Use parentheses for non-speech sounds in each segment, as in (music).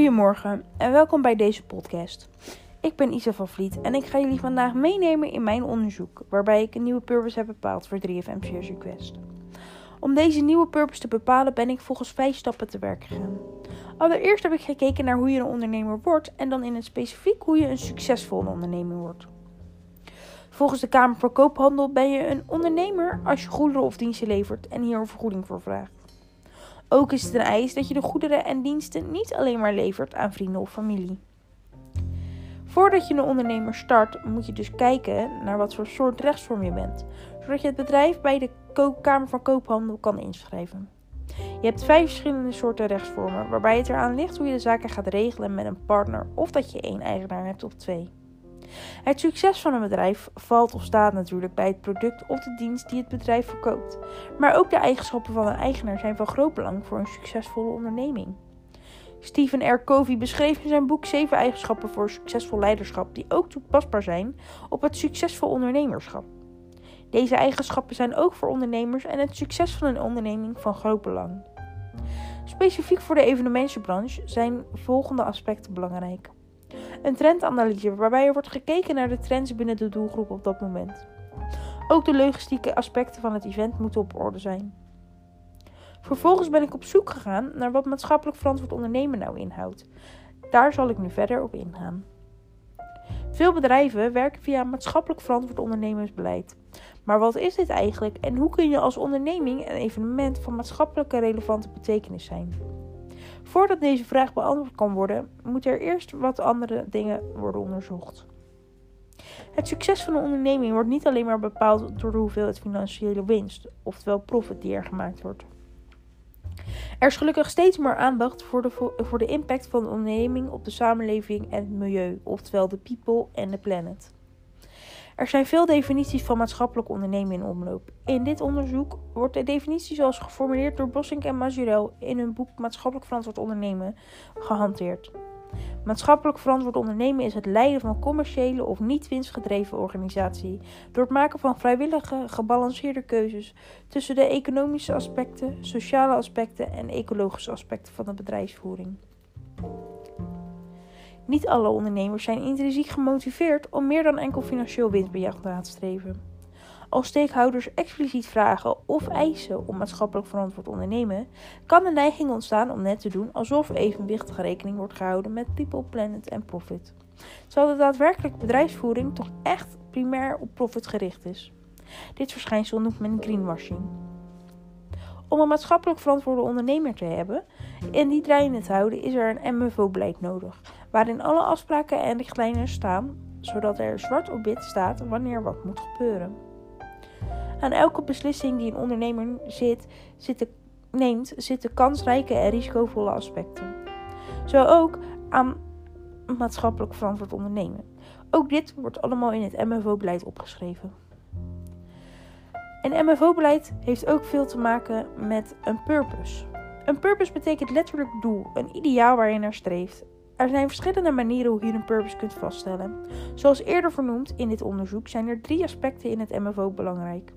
Goedemorgen en welkom bij deze podcast. Ik ben Isa van Vliet en ik ga jullie vandaag meenemen in mijn onderzoek, waarbij ik een nieuwe purpose heb bepaald voor 3FM Shares Request. Om deze nieuwe purpose te bepalen ben ik volgens vijf stappen te werk gegaan. Allereerst heb ik gekeken naar hoe je een ondernemer wordt en dan in het specifiek hoe je een succesvolle ondernemer wordt. Volgens de Kamer voor Koophandel ben je een ondernemer als je goederen of diensten levert en hier een vergoeding voor vraagt. Ook is het een eis dat je de goederen en diensten niet alleen maar levert aan vrienden of familie. Voordat je een ondernemer start, moet je dus kijken naar wat voor soort rechtsvorm je bent, zodat je het bedrijf bij de Kamer van Koophandel kan inschrijven. Je hebt vijf verschillende soorten rechtsvormen, waarbij het eraan ligt hoe je de zaken gaat regelen met een partner of dat je één eigenaar hebt of twee. Het succes van een bedrijf valt of staat natuurlijk bij het product of de dienst die het bedrijf verkoopt. Maar ook de eigenschappen van een eigenaar zijn van groot belang voor een succesvolle onderneming. Stephen R. Covey beschreef in zijn boek 7 eigenschappen voor succesvol leiderschap die ook toepasbaar zijn op het succesvol ondernemerschap. Deze eigenschappen zijn ook voor ondernemers en het succes van een onderneming van groot belang. Specifiek voor de evenementenbranche zijn volgende aspecten belangrijk. Een trendanalyse waarbij er wordt gekeken naar de trends binnen de doelgroep op dat moment. Ook de logistieke aspecten van het event moeten op orde zijn. Vervolgens ben ik op zoek gegaan naar wat maatschappelijk verantwoord ondernemen nou inhoudt. Daar zal ik nu verder op ingaan. Veel bedrijven werken via maatschappelijk verantwoord ondernemersbeleid. Maar wat is dit eigenlijk en hoe kun je als onderneming een evenement van maatschappelijke relevante betekenis zijn? Voordat deze vraag beantwoord kan worden, moeten er eerst wat andere dingen worden onderzocht. Het succes van een onderneming wordt niet alleen maar bepaald door de hoeveelheid financiële winst, oftewel profit die er gemaakt wordt. Er is gelukkig steeds meer aandacht voor de, voor de impact van de onderneming op de samenleving en het milieu, oftewel de people en de planet. Er zijn veel definities van maatschappelijk ondernemen in omloop. In dit onderzoek wordt de definitie zoals geformuleerd door Bossink en Mazurel in hun boek Maatschappelijk Verantwoord Ondernemen gehanteerd. Maatschappelijk verantwoord ondernemen is het leiden van commerciële of niet winstgedreven organisatie door het maken van vrijwillige, gebalanceerde keuzes tussen de economische aspecten, sociale aspecten en ecologische aspecten van de bedrijfsvoering. Niet alle ondernemers zijn intrinsiek gemotiveerd om meer dan enkel financieel winstbejag na te streven. Als stakehouders expliciet vragen of eisen om maatschappelijk verantwoord ondernemen, kan de neiging ontstaan om net te doen alsof evenwichtige rekening wordt gehouden met people, planet en profit. Terwijl de daadwerkelijke bedrijfsvoering toch echt primair op profit gericht is. Dit verschijnsel noemt men greenwashing. Om een maatschappelijk verantwoorde ondernemer te hebben en die draaiende te houden, is er een MFO-beleid nodig, waarin alle afspraken en richtlijnen staan, zodat er zwart op wit staat wanneer wat moet gebeuren. Aan elke beslissing die een ondernemer neemt, zitten kansrijke en risicovolle aspecten. Zo ook aan maatschappelijk verantwoord ondernemen. Ook dit wordt allemaal in het MFO-beleid opgeschreven. Een MFO-beleid heeft ook veel te maken met een purpose. Een purpose betekent letterlijk doel, een ideaal waar je naar streeft. Er zijn verschillende manieren hoe je een purpose kunt vaststellen. Zoals eerder vernoemd in dit onderzoek zijn er drie aspecten in het MFO belangrijk: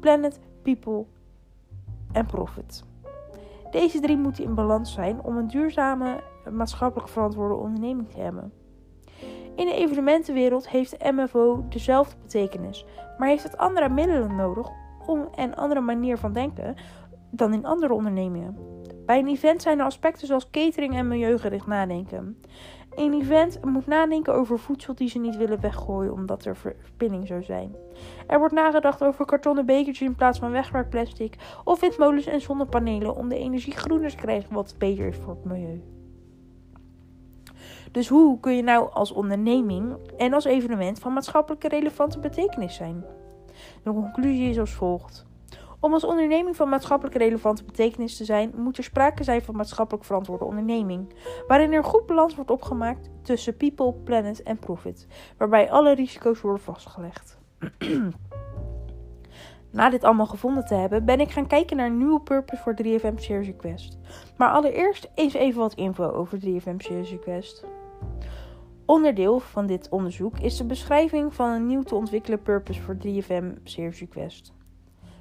planet, people en profit. Deze drie moeten in balans zijn om een duurzame, maatschappelijk verantwoorde onderneming te hebben. In de evenementenwereld heeft de MFO dezelfde betekenis, maar heeft het andere middelen nodig om en andere manier van denken dan in andere ondernemingen. Bij een event zijn er aspecten zoals catering en milieugericht nadenken. Een event moet nadenken over voedsel die ze niet willen weggooien omdat er verspilling zou zijn. Er wordt nagedacht over kartonnen bekertjes in plaats van wegwerkplastic of windmolens en zonnepanelen om de energie groener te krijgen wat beter is voor het milieu. Dus hoe kun je nou als onderneming en als evenement van maatschappelijke relevante betekenis zijn? De conclusie is als volgt. Om als onderneming van maatschappelijk relevante betekenis te zijn, moet er sprake zijn van maatschappelijk verantwoorde onderneming, waarin er goed balans wordt opgemaakt tussen people, planet en profit, waarbij alle risico's worden vastgelegd. (clears throat) Na dit allemaal gevonden te hebben, ben ik gaan kijken naar een nieuwe purpose voor 3FM Series Request. Maar allereerst eens even wat info over 3FM Series Request. Onderdeel van dit onderzoek is de beschrijving van een nieuw te ontwikkelen purpose voor 3FM Series Request.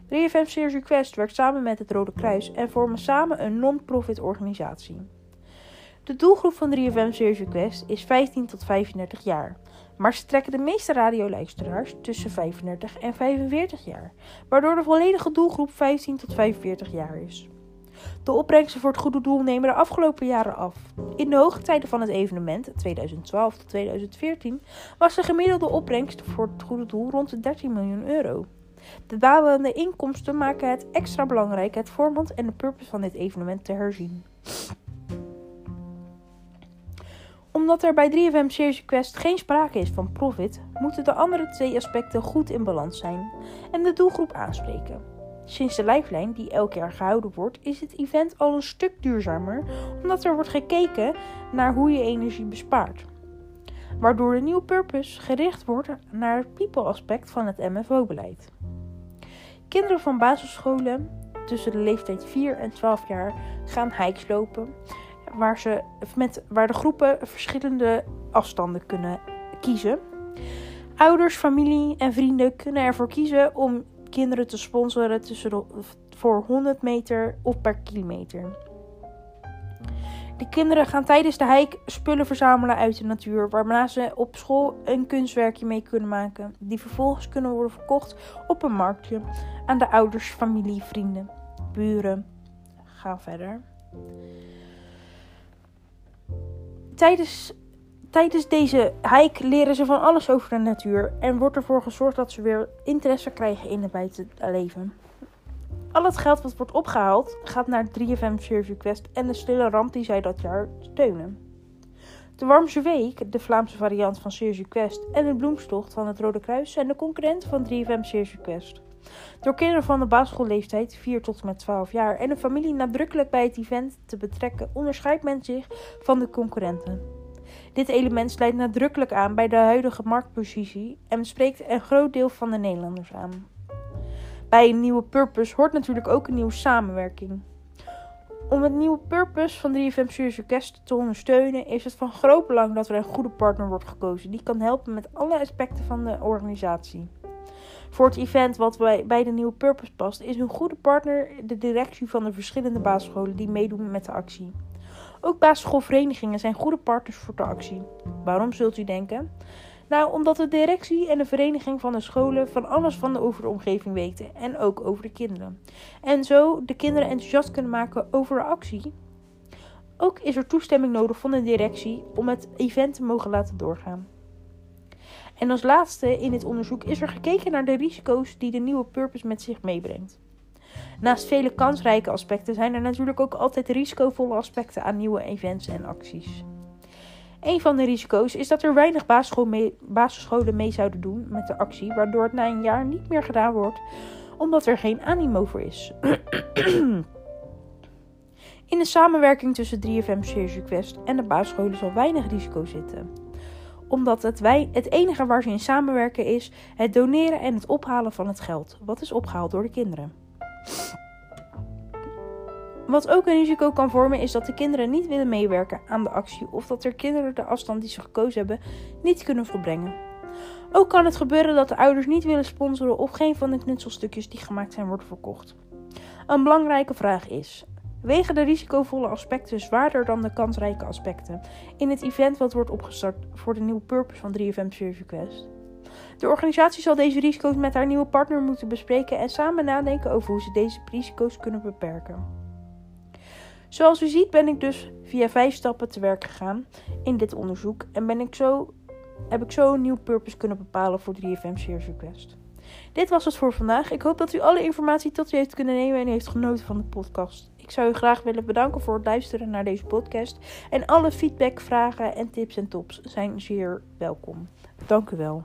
3FM Series Request werkt samen met het Rode Kruis en vormen samen een non-profit organisatie. De doelgroep van 3FM Series Request is 15 tot 35 jaar. Maar ze trekken de meeste radioluisteraars tussen 35 en 45 jaar, waardoor de volledige doelgroep 15 tot 45 jaar is. De opbrengsten voor het goede doel nemen de afgelopen jaren af. In de hoogtijden van het evenement, 2012 tot 2014, was de gemiddelde opbrengst voor het goede doel rond de 13 miljoen euro. De dalende inkomsten maken het extra belangrijk het format en de purpose van dit evenement te herzien. Omdat er bij 3FM Series Quest geen sprake is van profit, moeten de andere twee aspecten goed in balans zijn en de doelgroep aanspreken. Sinds de lifeline, die elk jaar gehouden wordt, is het event al een stuk duurzamer, omdat er wordt gekeken naar hoe je energie bespaart. Waardoor de nieuwe purpose gericht wordt naar het people-aspect van het MFO-beleid. Kinderen van basisscholen tussen de leeftijd 4 en 12 jaar gaan hikes lopen, waar, ze met, waar de groepen verschillende afstanden kunnen kiezen. Ouders, familie en vrienden kunnen ervoor kiezen om kinderen te sponsoren tussen voor 100 meter of per kilometer. De kinderen gaan tijdens de hike spullen verzamelen uit de natuur, waarna ze op school een kunstwerkje mee kunnen maken, die vervolgens kunnen worden verkocht op een marktje aan de ouders, familie, vrienden, buren. Ga verder. Tijdens Tijdens deze hike leren ze van alles over de natuur en wordt ervoor gezorgd dat ze weer interesse krijgen in het buitenleven. Al het geld wat wordt opgehaald gaat naar 3FM Service Quest en de stille ramp die zij dat jaar steunen. De Warmse Week, de Vlaamse variant van Service Quest en de Bloemstocht van het Rode Kruis zijn de concurrenten van 3FM Service Quest. Door kinderen van de basisschoolleeftijd 4 tot en met 12 jaar en een familie nadrukkelijk bij het event te betrekken, onderscheidt men zich van de concurrenten. Dit element sluit nadrukkelijk aan bij de huidige marktpositie en spreekt een groot deel van de Nederlanders aan. Bij een nieuwe purpose hoort natuurlijk ook een nieuwe samenwerking. Om het nieuwe purpose van 3FM Serious te ondersteunen, is het van groot belang dat er een goede partner wordt gekozen die kan helpen met alle aspecten van de organisatie. Voor het event wat bij de nieuwe purpose past, is een goede partner de directie van de verschillende basisscholen die meedoen met de actie. Ook basisschoolverenigingen zijn goede partners voor de actie. Waarom zult u denken? Nou, omdat de directie en de vereniging van de scholen van alles van de over de omgeving weten en ook over de kinderen. En zo de kinderen enthousiast kunnen maken over de actie. Ook is er toestemming nodig van de directie om het event te mogen laten doorgaan. En als laatste in dit onderzoek is er gekeken naar de risico's die de nieuwe purpose met zich meebrengt. Naast vele kansrijke aspecten zijn er natuurlijk ook altijd risicovolle aspecten aan nieuwe events en acties. Een van de risico's is dat er weinig basisscholen mee zouden doen met de actie, waardoor het na een jaar niet meer gedaan wordt, omdat er geen animo voor is. (clears throat) In de samenwerking tussen 3FM Series Request en de basisscholen zal weinig risico zitten. Omdat het, wij, het enige waar ze in samenwerken is het doneren en het ophalen van het geld, wat is opgehaald door de kinderen. Wat ook een risico kan vormen is dat de kinderen niet willen meewerken aan de actie of dat er kinderen de afstand die ze gekozen hebben niet kunnen volbrengen. Ook kan het gebeuren dat de ouders niet willen sponsoren of geen van de knutselstukjes die gemaakt zijn worden verkocht. Een belangrijke vraag is: wegen de risicovolle aspecten zwaarder dan de kansrijke aspecten in het event wat wordt opgestart voor de nieuwe purpose van 3FM Service Quest? De organisatie zal deze risico's met haar nieuwe partner moeten bespreken en samen nadenken over hoe ze deze risico's kunnen beperken. Zoals u ziet ben ik dus via vijf stappen te werk gegaan in dit onderzoek en ben ik zo, heb ik zo een nieuw purpose kunnen bepalen voor 3FM Series Request. Dit was het voor vandaag. Ik hoop dat u alle informatie tot u heeft kunnen nemen en heeft genoten van de podcast. Ik zou u graag willen bedanken voor het luisteren naar deze podcast. En alle feedback, vragen en tips en tops zijn zeer welkom. Dank u wel.